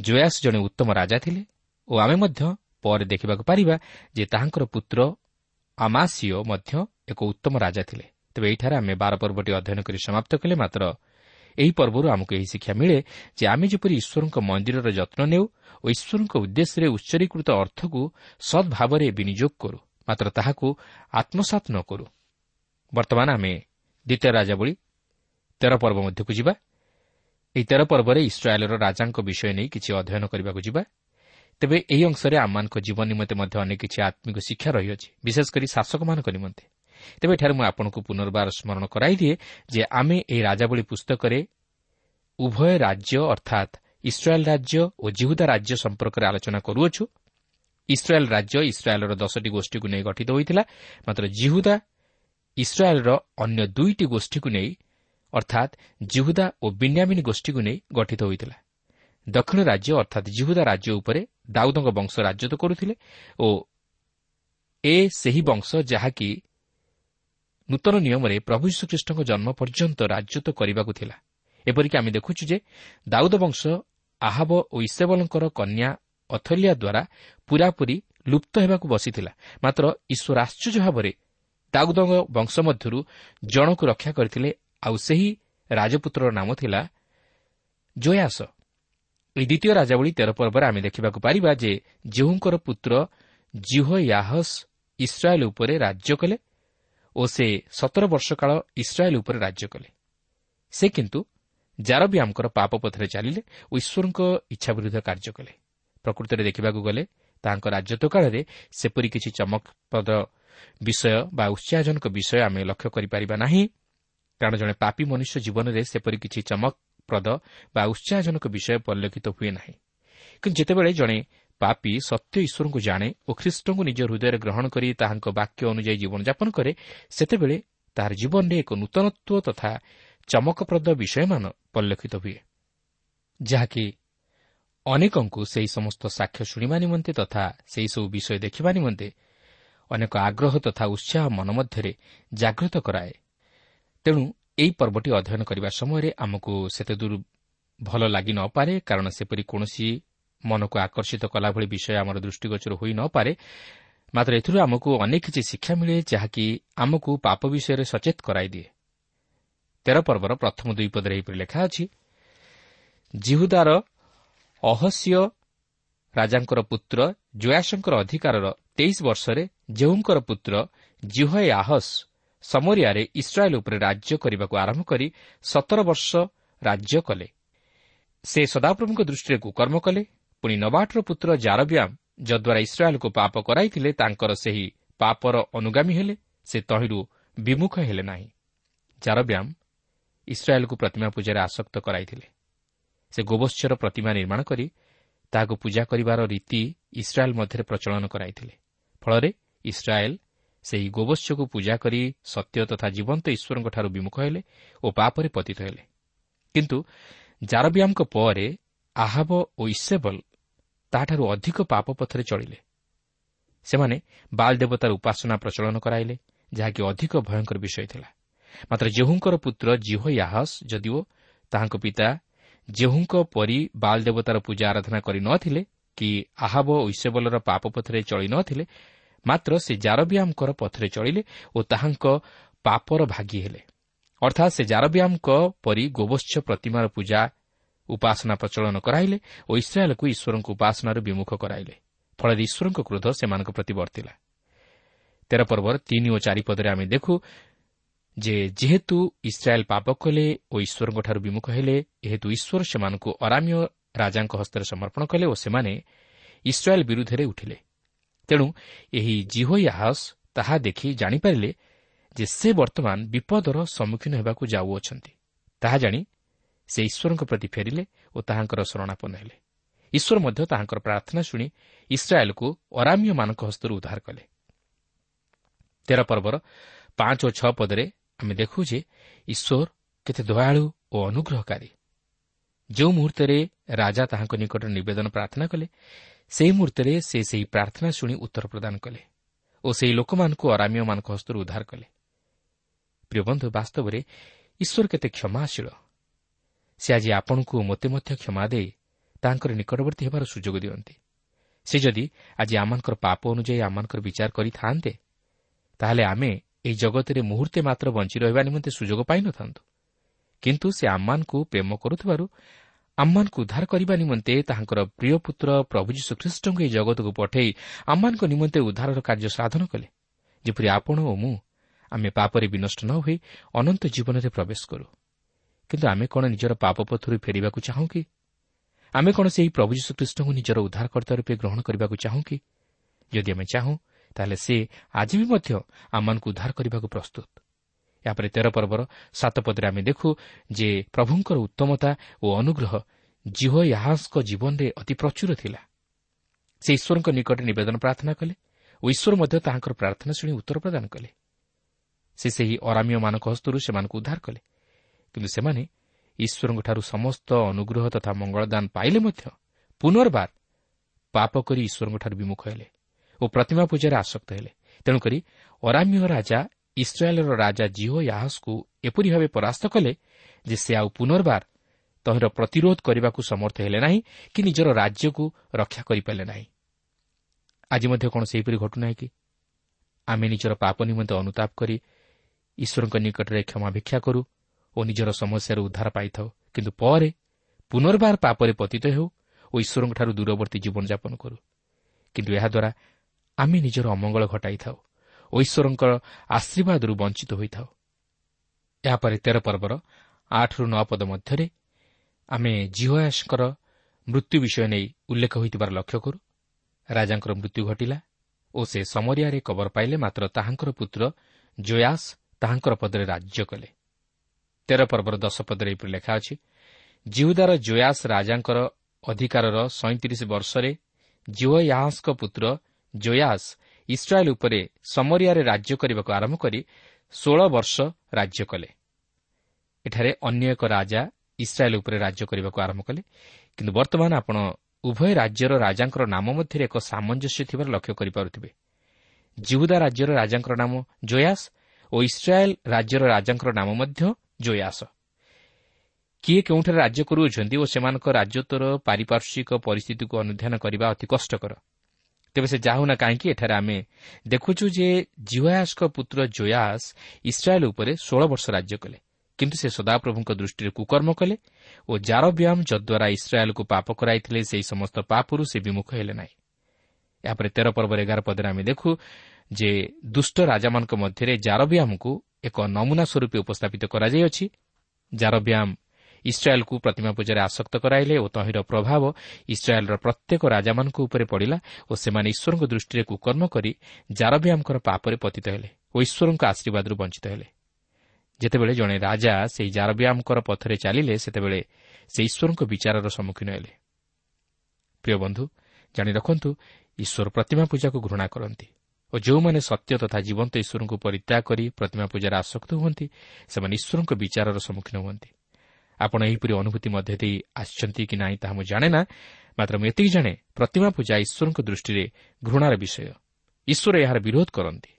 ଜୟାସ ଜଣେ ଉତ୍ତମ ରାଜା ଥିଲେ ଓ ଆମେ ମଧ୍ୟ ପରେ ଦେଖିବାକୁ ପାରିବା ଯେ ତାହାଙ୍କର ପୁତ୍ର ଆମାସିଓ ମଧ୍ୟ ଏକ ଉତ୍ତମ ରାଜା ଥିଲେ। ତେବେ ଏହିଠାରେ ଆମେ ବାର ପର୍ବଟି ଅଧ୍ୟୟନ କରି ସମାପ୍ତ କଲେ ମାତ୍ର ଏହି ପର୍ବରୁ ଆମକୁ ଏହି ଶିକ୍ଷା ମିଳେ ଯେ ଆମେ ଯେପରି ଈଶ୍ୱରଙ୍କ ମନ୍ଦିରର ଯତ୍ନ ନେଉ ଓ ଈଶ୍ୱରଙ୍କ ଉଦ୍ଦେଶ୍ୟରେ ଉଚ୍ଚରୀକୃତ ଅର୍ଥକୁ ସଦ୍ଭାବରେ ବିନିଯୋଗ କରୁ ମାତ୍ର ତାହାକୁ ଆତ୍ମସାତ ନ କରୁ। ବର୍ତ୍ତମାନ ଆମେ ଦ୍ୱିତୀୟ ରାଜାବଳୀ ତେର ପର୍ବ ମଧ୍ୟକୁ ଯିବା। ଏହି ତେର ପର୍ବରେ ଇସ୍ରାଏଲ୍ର ରାଜାଙ୍କ ବିଷୟ ନେଇ କିଛି ଅଧ୍ୟୟନ କରିବାକୁ ଯିବା। ତେବେ ଏହି ଅଂଶରେ ଆମମାନଙ୍କ ଜୀବନ ନିମନ୍ତେ ମଧ୍ୟ ଅନେକ କିଛି ଆତ୍ମିକ ଶିକ୍ଷା ରହିଅଛି ବିଶେଷ କରି ଶାସକମାନଙ୍କ ନିମନ୍ତେ। ତେବେ ଏଠାରେ ମୁଁ ଆପଣଙ୍କୁ ପୁନର୍ବାର ସ୍ମରଣ କରାଇଦିଏ ଯେ ଆମେ ଏହି ରାଜାବଳୀ ପୁସ୍ତକରେ ଉଭୟ ରାଜ୍ୟ ଅର୍ଥାତ୍ ଇସ୍ରାଏଲ୍ ରାଜ୍ୟ ଓ ଜିହୁଦା ରାଜ୍ୟ ସମ୍ପର୍କରେ ଆଲୋଚନା କରୁଅଛୁ। ଇସ୍ରାଏଲ୍ ରାଜ୍ୟ ଇସ୍ରାଏଲ୍ର ଦଶଟି ଗୋଷ୍ଠୀକୁ ନେଇ ଗଠିତ ହୋଇଥିଲା ମାତ୍ର ଜିହୁଦା ଇସ୍ରାଏଲ୍ର ଅନ୍ୟ ଦୁଇଟି ଗୋଷ୍ଠୀକୁ ନେଇ ଅର୍ଥାତ୍ ଜିହୁଦା ଓ ବିନ୍ୟାମିନ୍ ଗୋଷ୍ଠୀକୁ ନେଇ ଗଠିତ ହୋଇଥିଲା। ଦକ୍ଷିଣ ରାଜ୍ୟ ଅର୍ଥାତ୍ ଜିହୁଦା ରାଜ୍ୟ ଉପରେ ଦାଉଦଙ୍କ ବଂଶ ରାଜତ୍ୱ କରୁଥିଲେ ଓ ଏ ସେହି ବଂଶ ଯାହାକି ନୂତନ ନିୟମରେ ପ୍ରଭୁ ଯୀଶୁଖ୍ରୀଷ୍ଟଙ୍କ ଜନ୍ମ ପର୍ଯ୍ୟନ୍ତ ରାଜତ୍ୱ କରିବାକୁ ଥିଲା। ଏପରିକି ଆମେ ଦେଖୁଛୁ ଯେ ଦାଉଦ ବଂଶ ଆହବ ଓ ଇସେବଲଙ୍କର କନ୍ୟା ଅଥଲିଆ ଦ୍ୱାରା ପୂରାପୂରି ଲୁପ୍ତ ହେବାକୁ ବସିଥିଲା। ମାତ୍ର ଈଶ୍ୱର ଆଶ୍ଚର୍ଯ୍ୟ ଭାବରେ ଦାଉଦଙ୍କ ବଂଶ ମଧ୍ୟରୁ ଜଣକୁ ରକ୍ଷା କରିଥିଲେ ଆଉ ସେହି ରାଜପୁତ୍ରର ନାମ ଥିଲା ଜୟାସ। ଏହି ଦ୍ୱିତୀୟ ରାଜାବଳୀ ତେର ପର୍ବରେ ଆମେ ଦେଖିବାକୁ ପାରିବା ଯେ ଯେଉଁଙ୍କର ପୁତ୍ର ଜିହ ୟାହସ୍ ଇସ୍ରାଏଲ୍ ଉପରେ ରାଜ୍ୟ କଲେ ଓ ସେ ସତର ବର୍ଷ କାଳ ଇସ୍ରାଏଲ୍ ଉପରେ ରାଜ୍ୟ କଲେ। ସେ କିନ୍ତୁ ଜାରବିଆମଙ୍କର ପାପ ପଥରେ ଚାଲିଲେ ଓ ଈଶ୍ୱରଙ୍କ ଇଚ୍ଛା ବିରୁଦ୍ଧ କାର୍ଯ୍ୟ କଲେ। ପ୍ରକୃତରେ ଦେଖିବାକୁ ଗଲେ ତାହାଙ୍କ ରାଜତ୍ୱ କାଳରେ ସେପରି କିଛି ଚମକପ୍ରଦ ବିଷୟ ବା ଉତ୍ସାହଜନକ ବିଷୟ ଆମେ ଲକ୍ଷ୍ୟ କରିପାରିବା ନାହିଁ। କାରଣ ଜଣେ ପାପି ମନୁଷ୍ୟ ଜୀବନରେ ସେପରି କିଛି ଚମକପ୍ରଦ ବା ଉତ୍ସାହଜନକ ବିଷୟ ପରିଲକ୍ଷିତ ହୁଏ ନାହିଁ। କିନ୍ତୁ ଯେତେବେଳେ ଜଣେ ପାପି ସତ୍ୟ ଈଶ୍ୱରଙ୍କୁ ଜାଣେ ଓ ଖ୍ରୀଷ୍ଟଙ୍କୁ ନିଜ ହୃଦୟରେ ଗ୍ରହଣ କରି ତାହାଙ୍କ ବାକ୍ୟ ଅନୁଯାୟୀ ଜୀବନଯାପନ କରେ ସେତେବେଳେ ତାହାର ଜୀବନରେ ଏକ ନୂତନତ୍ୱ ତଥା ଚମକପ୍ରଦ ବିଷୟମାନ ପରିଲକ୍ଷିତ ହୁଏ। ଯାହାକି ଅନେକଙ୍କୁ ସେହି ସମସ୍ତ ସାକ୍ଷ୍ୟ ଶୁଣିବା ନିମନ୍ତେ ତଥା ସେହିସବୁ ବିଷୟ ଦେଖିବା ନିମନ୍ତେ ଅନେକ ଆଗ୍ରହ ତଥା ଉତ୍ସାହ ମନ ମଧ୍ୟରେ ଜାଗ୍ରତ କରାଏ। ତେଣୁ ଏହି ପର୍ବଟି ଅଧ୍ୟୟନ କରିବା ସମୟରେ ଆମକୁ ସେତେଦୂର ଭଲ ଲାଗି ନପାରେ କାରଣ ସେପରି କୌଣସି ମନକୁ ଆକର୍ଷିତ କଲାଭଳି ବିଷୟ ଆମର ଦୃଷ୍ଟିଗୋଚର ହୋଇ ନପାରେ ମାତ୍ର ଏଥିରୁ ଆମକୁ ଅନେକ କିଛି ଶିକ୍ଷା ମିଳେ ଯାହାକି ଆମକୁ ପାପ ବିଷୟରେ ସଚେତ କରାଇଦିଏ ତେର ପର୍ବର ପ୍ରଥମ ଦୁଇ ପଦରେ ଏହିପରି ଲେଖା ଅଛି ଜିହୁଦାର ଅହସ୍ୟ ରାଜାଙ୍କର ପୁତ୍ର ଜୟାସଙ୍କର ଅଧିକାରର ତେଇଶ ବର୍ଷରେ ଯେଉଁଙ୍କର ପୁତ୍ର ଜିହଏ ଆହସ୍ ସମରିଆରେ ଇସ୍ରାଏଲ୍ ଉପରେ ରାଜ୍ୟ କରିବାକୁ ଆରମ୍ଭ କରି ସତର ବର୍ଷ ରାଜ୍ୟ କଲେ। ସେ ସଦାପ୍ରଭୁଙ୍କ ଦୃଷ୍ଟିରେ କୁକର୍ମ କଲେ। ପୁଣି ନବାଟର ପୁତ୍ର ଜାରବ୍ୟାମ୍ ଯଦ୍ୱାରା ଇସ୍ରାଏଲ୍କୁ ପାପ କରାଇଥିଲେ ତାଙ୍କର ସେହି ପାପର ଅନୁଗାମୀ ହେଲେ। ସେ ତହିଁରୁ ବିମୁଖ ହେଲେ ନାହିଁ। ଜାରବ୍ୟାମ୍ ଇସ୍ରାଏଲ୍କୁ ପ୍ରତିମା ପୂଜାରେ ଆସକ୍ତ କରାଇଥିଲେ। ସେ ଗୋବତ୍ସର ପ୍ରତିମା ନିର୍ମାଣ କରି ତାହାକୁ ପୂଜା କରିବାର ରୀତି ଇସ୍ରାଏଲ୍ ମଧ୍ୟରେ ପ୍ରଚଳନ କରାଇଥିଲେ। ଫଳରେ ଇସ୍ରାଏଲ୍ ସେହି ଗୋବତ୍ସକୁ ପୂଜା କରି ସତ୍ୟ ତଥା ଜୀବନ୍ତ ଈଶ୍ୱରଙ୍କଠାରୁ ବିମୁଖ ହେଲେ ଓ ପାପରେ ପତିତ ହେଲେ। କିନ୍ତୁ ଜାରବିଆମଙ୍କ ପରେ ଆହବ ଓ ଇସେବଲ ତାହାଠାରୁ ଅଧିକ ପାପ ପଥରେ ଚଳିଲେ। ସେମାନେ ବାଲ ଦେବତାର ଉପାସନା ପ୍ରଚଳନ କରାଇଲେ ଯାହାକି ଅଧିକ ଭୟଙ୍କର ବିଷୟ ଥିଲା। ମାତ୍ର ଜେହୁଙ୍କର ପୁତ୍ର ଜିହ ୟାହସ୍ ଯଦିଓ ତାହାଙ୍କ ପିତା ଜେହୁଙ୍କ ପରି ବାଲ ଦେବତାର ପୂଜା ଆରାଧନା କରି ନ ଥିଲେ କି ଆହାବ ଓ ଇସେବଲର ପାପ ପଥରେ ଥିଲେ ମାତ୍ର ସେ ଜାରବିଆମଙ୍କର ପଥରେ ଚଳିଲେ ଓ ତାହାଙ୍କ ପାପର ଭାଗି ହେଲେ। ଅର୍ଥାତ୍ ସେ ଜାରବିଆମଙ୍କ ପରି ଗୋବତ୍ସ ପ୍ରତିମାର ପୂଜା ଉପାସନା ପ୍ରଚଳନ କରାଇଲେ ଓ ଇସ୍ରାଏଲ୍କୁ ଈଶ୍ୱରଙ୍କ ଉପାସନାରୁ ବିମୁଖ କରାଇଲେ। ଫଳରେ ଈଶ୍ୱରଙ୍କ କ୍ରୋଧ ସେମାନଙ୍କ ପ୍ରତି ବର୍ତ୍ତିଲା। ତେର ପର୍ବର ତିନି ଓ ଚାରିପଦରେ ଆମେ ଦେଖୁ ଯେ ଯେହେତୁ ଇସ୍ରାଏଲ୍ ପାପ କଲେ ଓ ଈଶ୍ୱରଙ୍କଠାରୁ ବିମୁଖ ହେଲେ ଏହେତୁ ଈଶ୍ୱର ସେମାନଙ୍କୁ ଅରାମୀୟ ରାଜାଙ୍କ ହସ୍ତରେ ସମର୍ପଣ କଲେ ଓ ସେମାନେ ଇସ୍ରାଏଲ୍ ବିରୁଦ୍ଧରେ ଉଠିଲେ। ତେଣୁ ଏହି ଜିହୋୟାହସ୍ ତାହା ଦେଖି ଜାଣିପାରିଲେ ଯେ ସେ ବର୍ତ୍ତମାନ ବିପଦର ସମ୍ମୁଖୀନ ହେବାକୁ ଯାଉଅଛନ୍ତି। ତାହା ଜାଣି ସେ ଈଶ୍ୱରଙ୍କ ପ୍ରତି ଫେରିଲେ ଓ ତାହାଙ୍କର ଶରଣାପନ୍ନ ହେଲେ। ଈଶ୍ୱର ମଧ୍ୟ ତାହାଙ୍କର ପ୍ରାର୍ଥନା ଶୁଣି ଇସ୍ରାଏଲ୍କୁ ଅରାମୀୟମାନଙ୍କ ହସ୍ତରୁ ଉଦ୍ଧାର କଲେ। ତେର ପର୍ବର ପାଞ୍ଚ ଓ ଛଅ ପଦରେ ଆମେ ଦେଖୁ ଯେ ଈଶ୍ୱର କେତେ ଦୟାଳୁ ଓ ଅନୁଗ୍ରହକାରୀ। ଯେଉଁ ମୁହୂର୍ତ୍ତରେ ରାଜା ତାହାଙ୍କ ନିକଟରେ ନିବେଦନ ପ୍ରାର୍ଥନା କଲେ ସେହି ମୁହୂର୍ତ୍ତରେ ସେ ସେହି ପ୍ରାର୍ଥନା ଶୁଣି ଉତ୍ତର ପ୍ରଦାନ କଲେ ଓ ସେହି ଲୋକମାନଙ୍କୁ ଅରାମୀୟମାନଙ୍କ ହସ୍ତରୁ ଉଦ୍ଧାର କଲେ। ପ୍ରିୟ ବନ୍ଧୁ ବାସ୍ତବରେ ଈଶ୍ୱର କେତେ କ୍ଷମାଶୀଳ। ସେ ଆଜି ଆପଣଙ୍କୁ ମୋତେ ମଧ୍ୟ କ୍ଷମା ଦେଇ ତାଙ୍କର ନିକଟବର୍ତ୍ତୀ ହେବାର ସୁଯୋଗ ଦିଅନ୍ତି। ସେ ଯଦି ଆଜି ଆମମାନଙ୍କର ପାପ ଅନୁଯାୟୀ ଆମମାନଙ୍କର ବିଚାର କରିଥାନ୍ତେ ତାହେଲେ ଆମେ ଏହି ଜଗତରେ ମୁହୂର୍ତ୍ତେ ମାତ୍ର ବଞ୍ଚି ରହିବା ନିମନ୍ତେ ସୁଯୋଗ ପାଇନଥାନ୍ତୁ। କିନ୍ତୁ ସେ ଆମମାନଙ୍କୁ ପ୍ରେମ କରୁଥିବାରୁ ଆମମାନଙ୍କୁ ଉଦ୍ଧାର କରିବା ନିମନ୍ତେ ତାହାଙ୍କର ପ୍ରିୟ ପୁତ୍ର ପ୍ରଭୁ ଯୀଶୁଖ୍ରୀଷ୍ଟଙ୍କୁ ଏହି ଜଗତକୁ ପଠାଇ ଆମମାନଙ୍କ ନିମନ୍ତେ ଉଦ୍ଧାରର କାର୍ଯ୍ୟ ସାଧନ କଲେ। ଯେପରି ଆପଣ ଓ ମୁଁ ଆମେ ପାପରେ ବିନଷ୍ଟ ନ ହୋଇ ଅନନ୍ତ ଜୀବନରେ ପ୍ରବେଶ କରୁ। କିନ୍ତୁ ଆମେ କ'ଣ ନିଜର ପାପ ପଥରୁ ଫେରିବାକୁ ଚାହୁଁ କି? ଆମେ କ'ଣ ସେହି ପ୍ରଭୁ ଯୀଶୁଖ୍ରୀଷ୍ଟଙ୍କୁ ନିଜର ଉଦ୍ଧାରକର୍ତ୍ତା ରୂପେ ଗ୍ରହଣ କରିବାକୁ ଚାହୁଁ କି? ଯଦି ଆମେ ଚାହୁଁ ତାହେଲେ ସେ ଆଜି ବି ମଧ୍ୟ ଆମମାନଙ୍କୁ ଉଦ୍ଧାର କରିବାକୁ ପ୍ରସ୍ତୁତ। ଏହାପରେ ତେର ପର୍ବର ସାତ ପଦରେ ଆମେ ଦେଖୁ ଯେ ପ୍ରଭୁଙ୍କର ଉତ୍ତମତା ଓ ଅନୁଗ୍ରହ ଜିହୋ ୟାହାଙ୍କ ଜୀବନରେ ଅତି ପ୍ରଚୁର ଥିଲା। ସେ ଈଶ୍ୱରଙ୍କ ନିକଟରେ ନିବେଦନ ପ୍ରାର୍ଥନା କଲେ ଓ ଈଶ୍ୱର ମଧ୍ୟ ତାହାଙ୍କର ପ୍ରାର୍ଥନା ଶୁଣି ଉତ୍ତର ପ୍ରଦାନ କଲେ। ସେ ସେହି ଅରାମୀୟମାନଙ୍କ ହସ୍ତରୁ ସେମାନଙ୍କୁ ଉଦ୍ଧାର କଲେ। କିନ୍ତୁ ସେମାନେ ଈଶ୍ୱରଙ୍କଠାରୁ ସମସ୍ତ ଅନୁଗ୍ରହ ତଥା ମଙ୍ଗଳଦାନ ପାଇଲେ ମଧ୍ୟ ପୁନର୍ବାର ପାପ କରି ଈଶ୍ୱରଙ୍କଠାରୁ ବିମୁଖ ହେଲେ ଓ ପ୍ରତିମା ପୂଜାରେ ଆସକ୍ତ ହେଲେ। ତେଣୁକରି ଅରାମ୍ୟ ରାଜା ଇସ୍ରାଏଲ୍ର ରାଜା ଜିଓ ୟାହସ୍କୁ ଏପରି ଭାବେ ପରାସ୍ତ କଲେ ଯେ ସେ ଆଉ ପୁନର୍ବାର ତହିଁର ପ୍ରତିରୋଧ କରିବାକୁ ସମର୍ଥ ହେଲେ ନାହିଁ କି ନିଜର ରାଜ୍ୟକୁ ରକ୍ଷା କରିପାରିଲେ ନାହିଁ ଆଜି ମଧ୍ୟ କ'ଣ ସେହିପରି ଘଟୁନାହିଁ କି ଆମେ ନିଜର ପାପ ନିମନ୍ତେ ଅନୁତାପ କରି ଈଶ୍ୱରଙ୍କ ନିକଟରେ କ୍ଷମା ଭିକ୍ଷା କରୁ ଓ ନିଜର ସମସ୍ୟାରୁ ଉଦ୍ଧାର ପାଇଥାଉ କିନ୍ତୁ ପରେ ପୁନର୍ବାର ପାପରେ ପତିତ ହେଉ ଓ ଈଶ୍ୱରଙ୍କଠାରୁ ଦୂରବର୍ତ୍ତୀ ଜୀବନଯାପନ କରୁ କିନ୍ତୁ ଏହାଦ୍ୱାରା ଆମେ ନିଜର ଅମଙ୍ଗଳ ଘଟାଇଥାଉ ଓ ଈଶ୍ୱରଙ୍କର ଆଶୀର୍ବାଦରୁ ବଞ୍ଚିତ ହୋଇଥାଉ। ଏହାପରେ ତେର ପର୍ବର ଆଠରୁ ନଅ ପଦ ମଧ୍ୟରେ ଆମେ ଜିହୟାସଙ୍କର ମୃତ୍ୟୁ ବିଷୟ ନେଇ ଉଲ୍ଲେଖ ହୋଇଥିବାର ଲକ୍ଷ୍ୟ କରୁ। ରାଜାଙ୍କର ମୃତ୍ୟୁ ଘଟିଲା ଓ ସେ ସମରିଆରେ କବର ପାଇଲେ ମାତ୍ର ତାହାଙ୍କର ପୁତ୍ର ଜୟାସ ତାହାଙ୍କର ପଦରେ ରାଜ୍ୟ କଲେ। ତେର ପର୍ବର ଦଶ ପଦରେ ଏପରି ଲେଖା ଅଛି ଜିହୁଦାର ଜୟାସ ରାଜାଙ୍କର ଅଧିକାରର ସଇଁତିରିଶ ବର୍ଷରେ ଜିଓୟାହାସଙ୍କ ପୁତ୍ର ଜୟାସ ଇସ୍ରାଏଲ୍ ଉପରେ ସମରିଆରେ ରାଜ୍ୟ କରିବାକୁ ଆରମ୍ଭ କରି ଷୋଳ ବର୍ଷ ରାଜ୍ୟ କଲେ। ଏଠାରେ ଅନ୍ୟ ଏକ ରାଜା ଇସ୍ରାଏଲ୍ ଉପରେ ରାଜ୍ୟ କରିବାକୁ ଆରମ୍ଭ କଲେ। କିନ୍ତୁ ବର୍ତ୍ତମାନ ଆପଣ ଉଭୟ ରାଜ୍ୟର ରାଜାଙ୍କର ନାମ ମଧ୍ୟରେ ଏକ ସାମଞ୍ଜସ୍ୟ ଥିବାର ଲକ୍ଷ୍ୟ କରିପାରୁଥିବେ। ଜିହୁଦା ରାଜ୍ୟର ରାଜାଙ୍କର ନାମ ଜୟାସ ଓ ଇସ୍ରାଏଲ୍ ରାଜ୍ୟର ରାଜାଙ୍କର ନାମ ମଧ୍ୟ ଜୟାସ। କିଏ କେଉଁଠାରେ ରାଜ୍ୟ କରୁଅଛନ୍ତି ଓ ସେମାନଙ୍କ ରାଜ୍ୟତ୍ୱର ପାରିପାର୍ଶ୍ୱିକ ପରିସ୍ଥିତିକୁ ଅନୁଧ୍ୟାନ କରିବା ଅତି କଷ୍ଟକର। ତେବେ ସେ ଯାହୁନା କାହିଁକି ଏଠାରେ ଆମେ ଦେଖୁଛୁ ଯେ ଜିଓୟାସଙ୍କ ପୁତ୍ର ଜୟାସ ଇସ୍ରାଏଲ୍ ଉପରେ ଷୋଳ ବର୍ଷ ରାଜ୍ୟ କଲେ। କିନ୍ତୁ ସେ ସଦାପ୍ରଭୁଙ୍କ ଦୃଷ୍ଟିରେ କୁକର୍ମ କଲେ ଓ ଜାରବ୍ୟାମ୍ ଯଦ୍ୱାରା ଇସ୍ରାଏଲ୍କୁ ପାପ କରାଇଥିଲେ ସେହି ସମସ୍ତ ପାପରୁ ସେ ବିମୁଖ ହେଲେ ନାହିଁ। ଏହାପରେ ତେର ପର୍ବର ଏଗାର ପଦରେ ଆମେ ଦେଖୁ ଯେ ଦୁଷ୍ଟ ରାଜାମାନଙ୍କ ମଧ୍ୟରେ ଜାରବ୍ୟାମ୍କୁ ଏକ ନମୁନା ସ୍ୱରୂପେ ଉପସ୍ଥାପିତ କରାଯାଇଅଛି। ଜାରବ୍ୟାମ୍ ଇସ୍ରାଏଲ୍କୁ ପ୍ରତିମା ପୂଜାରେ ଆସକ୍ତ କରାଇଲେ ଓ ତହିଁର ପ୍ରଭାବ ଇସ୍ରାଏଲ୍ର ପ୍ରତ୍ୟେକ ରାଜାମାନଙ୍କ ଉପରେ ପଡ଼ିଲା ଓ ସେମାନେ ଈଶ୍ୱରଙ୍କ ଦୃଷ୍ଟିରେ କୁକର୍ମ କରି ଜାରବ୍ୟାମ୍ଙ୍କର ପାପରେ ପତିତ ହେଲେ ଓ ଈଶ୍ୱରଙ୍କ ଆଶୀର୍ବାଦରୁ ବଞ୍ଚିତ ହେଲେ। ଯେତେବେଳେ ଜଣେ ରାଜା ସେହି ଜାରବ୍ୟାମ୍ଙ୍କର ପଥରେ ଚାଲିଲେ ସେତେବେଳେ ସେ ଈଶ୍ୱରଙ୍କ ବିଚାରର ସମ୍ମୁଖୀନ ହେଲେ। ପ୍ରିୟ ବନ୍ଧୁ ଜାଣି ରଖନ୍ତୁ ଈଶ୍ୱର ପ୍ରତିମା ପୂଜାକୁ ଘୃଣା କରନ୍ତି ଓ ଯେଉଁମାନେ ସତ୍ୟ ତଥା ଜୀବନ୍ତ ଈଶ୍ୱରଙ୍କୁ ପରିତ୍ୟାଗ କରି ପ୍ରତିମା ପୂଜାରେ ଆସକ୍ତ ହୁଅନ୍ତି ସେମାନେ ଈଶ୍ୱରଙ୍କ ବିଚାରର ସମ୍ମୁଖୀନ ହୁଅନ୍ତି। ଆପଣ ଏହିପରି ଅନୁଭୂତି ମଧ୍ୟ ଦେଇ ଆସିଛନ୍ତି କି ନାହିଁ ତାହା ମୁଁ ଜାଣେ ନା। ମାତ୍ର ମୁଁ ଏତିକି ଜାଣେ ପ୍ରତିମା ପୂଜା ଈଶ୍ୱରଙ୍କ ଦୃଷ୍ଟିରେ ଘୃଣାର ବିଷୟ। ଈଶ୍ୱର ଏହାର ବିରୋଧ କରନ୍ତି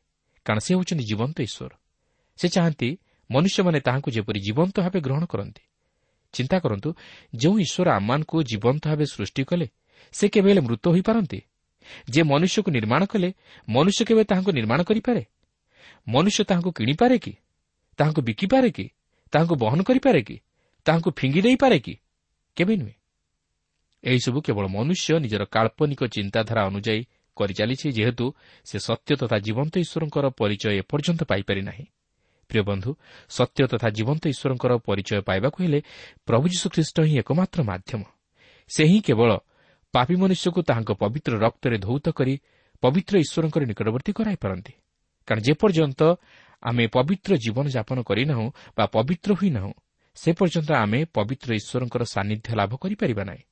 କାରଣ ସେ ହେଉଛନ୍ତି ଜୀବନ୍ତ ଈଶ୍ୱର। ସେ ଚାହାନ୍ତି ମନୁଷ୍ୟମାନେ ତାହାଙ୍କୁ ଯେପରି ଜୀବନ୍ତ ଭାବେ ଗ୍ରହଣ କରନ୍ତି। ଚିନ୍ତା କରନ୍ତୁ ଯେଉଁ ଈଶ୍ୱର ଆମମାନଙ୍କୁ ଜୀବନ୍ତ ଭାବେ ସୃଷ୍ଟି କଲେ ସେ କେବେ ହେଲେ ମୃତ ହୋଇପାରନ୍ତି? ଯେ ମନୁଷ୍ୟକୁ ନିର୍ମାଣ କଲେ ମନୁଷ୍ୟ କେବେ ତାହାଙ୍କୁ ନିର୍ମାଣ କରିପାରେ? ମନୁଷ୍ୟ ତାହାଙ୍କୁ କିଣିପାରେ କି? ତାହାଙ୍କୁ ବିକିପାରେ କି? ତାହାଙ୍କୁ ବହନ କରିପାରେ କି? ତାହାଙ୍କୁ ଫିଙ୍ଗି ଦେଇପାରେ କି? କେବେ ନୁହେଁ। ଏହିସବୁ କେବଳ ମନୁଷ୍ୟ ନିଜର କାଳ୍ପନିକ ଚିନ୍ତାଧାରା ଅନୁଯାୟୀ କରିଚାଲିଛି ଯେହେତୁ ସେ ସତ୍ୟ ତଥା ଜୀବନ୍ତ ଈଶ୍ୱରଙ୍କର ପରିଚୟ ଏପର୍ଯ୍ୟନ୍ତ ପାଇପାରି ନାହିଁ। ପ୍ରିୟ ବନ୍ଧୁ ସତ୍ୟ ତଥା ଜୀବନ୍ତ ଈଶ୍ୱରଙ୍କର ପରିଚୟ ପାଇବାକୁ ହେଲେ ପ୍ରଭୁ ଯୀଶୁଖ୍ରୀଷ୍ଟ ହିଁ ଏକମାତ୍ର ମାଧ୍ୟମ। ସେ ହିଁ କେବଳ ପାପି ମନୁଷ୍ୟକୁ ତାହାଙ୍କ ପବିତ୍ର ରକ୍ତରେ ଧୌତ କରି ପବିତ୍ର ଈଶ୍ୱରଙ୍କର ନିକଟବର୍ତ୍ତୀ କରାଇପାରନ୍ତି କାରଣ ଯେପର୍ଯ୍ୟନ୍ତ ଆମେ ପବିତ୍ର ଜୀବନଯାପନ କରିନାହୁଁ ବା ପବିତ୍ର ହୋଇନାହୁଁ ସେ ପର୍ଯ୍ୟନ୍ତ ଆମେ ପବିତ୍ର ଈଶ୍ୱରଙ୍କର ସାନ୍ନିଧ୍ୟ ଲାଭ କରିପାରିବା ନାହିଁ।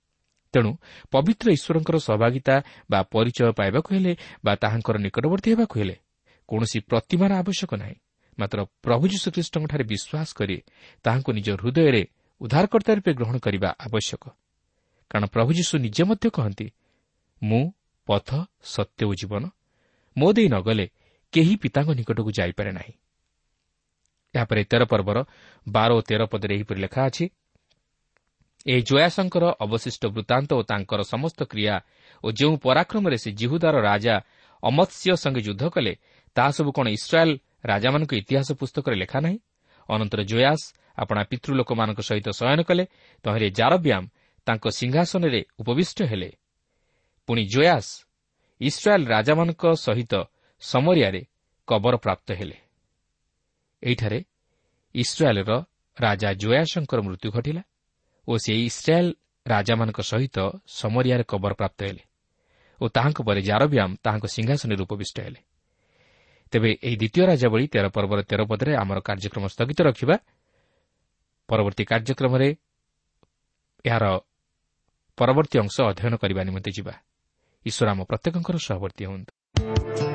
ତେଣୁ ପବିତ୍ର ଈଶ୍ୱରଙ୍କର ସହଭାଗିତା ବା ପରିଚୟ ପାଇବାକୁ ହେଲେ ବା ତାହାଙ୍କର ନିକଟବର୍ତ୍ତୀ ହେବାକୁ ହେଲେ କୌଣସି ପ୍ରତିମାର ଆବଶ୍ୟକ ନାହିଁ। ମାତ୍ର ପ୍ରଭୁ ଯୀଶୁଖ୍ରୀଷ୍ଟଙ୍କଠାରେ ବିଶ୍ୱାସ କରି ତାହାଙ୍କୁ ନିଜ ହୃଦୟରେ ଉଦ୍ଧାରକର୍ତ୍ତା ରୂପେ ଗ୍ରହଣ କରିବା ଆବଶ୍ୟକ। କାରଣ ପ୍ରଭୁ ଯୀଶୁ ନିଜେ ମଧ୍ୟ କହନ୍ତି ମୁଁ ପଥ ସତ୍ୟ ଓ ଜୀବନ। ମୋ ଦେଇ ନ ଗଲେ କେହି ପିତାଙ୍କ ନିକଟକୁ ଯାଇପାରେ ନାହିଁ। ଏହାପରେ ତେର ପର୍ବର ବାର ଓ ତେର ପଦରେ ଏହିପରି ଲେଖା ଅଛି ଏହି ଜୟାସଙ୍କର ଅବଶିଷ୍ଟ ବୃତ୍ତାନ୍ତ ଓ ତାଙ୍କର ସମସ୍ତ କ୍ରିୟା ଓ ଯେଉଁ ପରାକ୍ରମରେ ସେ ଜିହୁଦାର ରାଜା ଅମତ୍ସ୍ୟ ସଙ୍ଗେ ଯୁଦ୍ଧ କଲେ ତାହା ସବୁ କ'ଣ ଇସ୍ରାଏଲ୍ ରାଜାମାନଙ୍କ ଇତିହାସ ପୁସ୍ତକରେ ଲେଖା ନାହିଁ? ଅନନ୍ତର ଜୟାସ ଆପଣା ପିତୃଲୋକମାନଙ୍କ ସହିତ ଶୟନ କଲେ ତହିଁରେ ଜାରବ୍ୟାମ୍ ତାଙ୍କ ସିଂହାସନରେ ଉପବିଷ୍ଟ ହେଲେ। ପୁଣି ଜୟାସ ଇସ୍ରାଏଲ୍ ରାଜାମାନଙ୍କ ସହିତ ସମରିଆରେ କବର ପ୍ରାପ୍ତ ହେଲେ। ଏହିଠାରେ ଇସ୍ରାଏଲ୍ର ରାଜା ଜୟାସଙ୍କର ମୃତ୍ୟୁ ଘଟିଲା ଓ ସେ ଇସ୍ରାଏଲ୍ ରାଜାମାନଙ୍କ ସହିତ ସମରିଆରେ କବର ପ୍ରାପ୍ତ ହେଲେ ଓ ତାହାଙ୍କ ପରେ ଜାରବ୍ୟାମ୍ ତାହାଙ୍କ ସିଂହାସନରେ ଉପବିଷ୍ଟ ହେଲେ। ତେବେ ଏହି ଦ୍ୱିତୀୟ ରାଜାବଳୀ ତେର ପର୍ବର ତେର ପଦରେ ଆମର କାର୍ଯ୍ୟକ୍ରମ ସ୍ଥଗିତ ରଖିବା। ପରବର୍ତ୍ତୀ କାର୍ଯ୍ୟକ୍ରମରେ ଏହାର ପରବର୍ତ୍ତୀ ଅଂଶ ଅଧ୍ୟୟନ କରିବା ନିମନ୍ତେ ଯିବା। ଈଶ୍ୱର ଆମ ପ୍ରତ୍ୟେକଙ୍କର ସହବର୍ତ୍ତୀ ହୁଅନ୍ତୁ।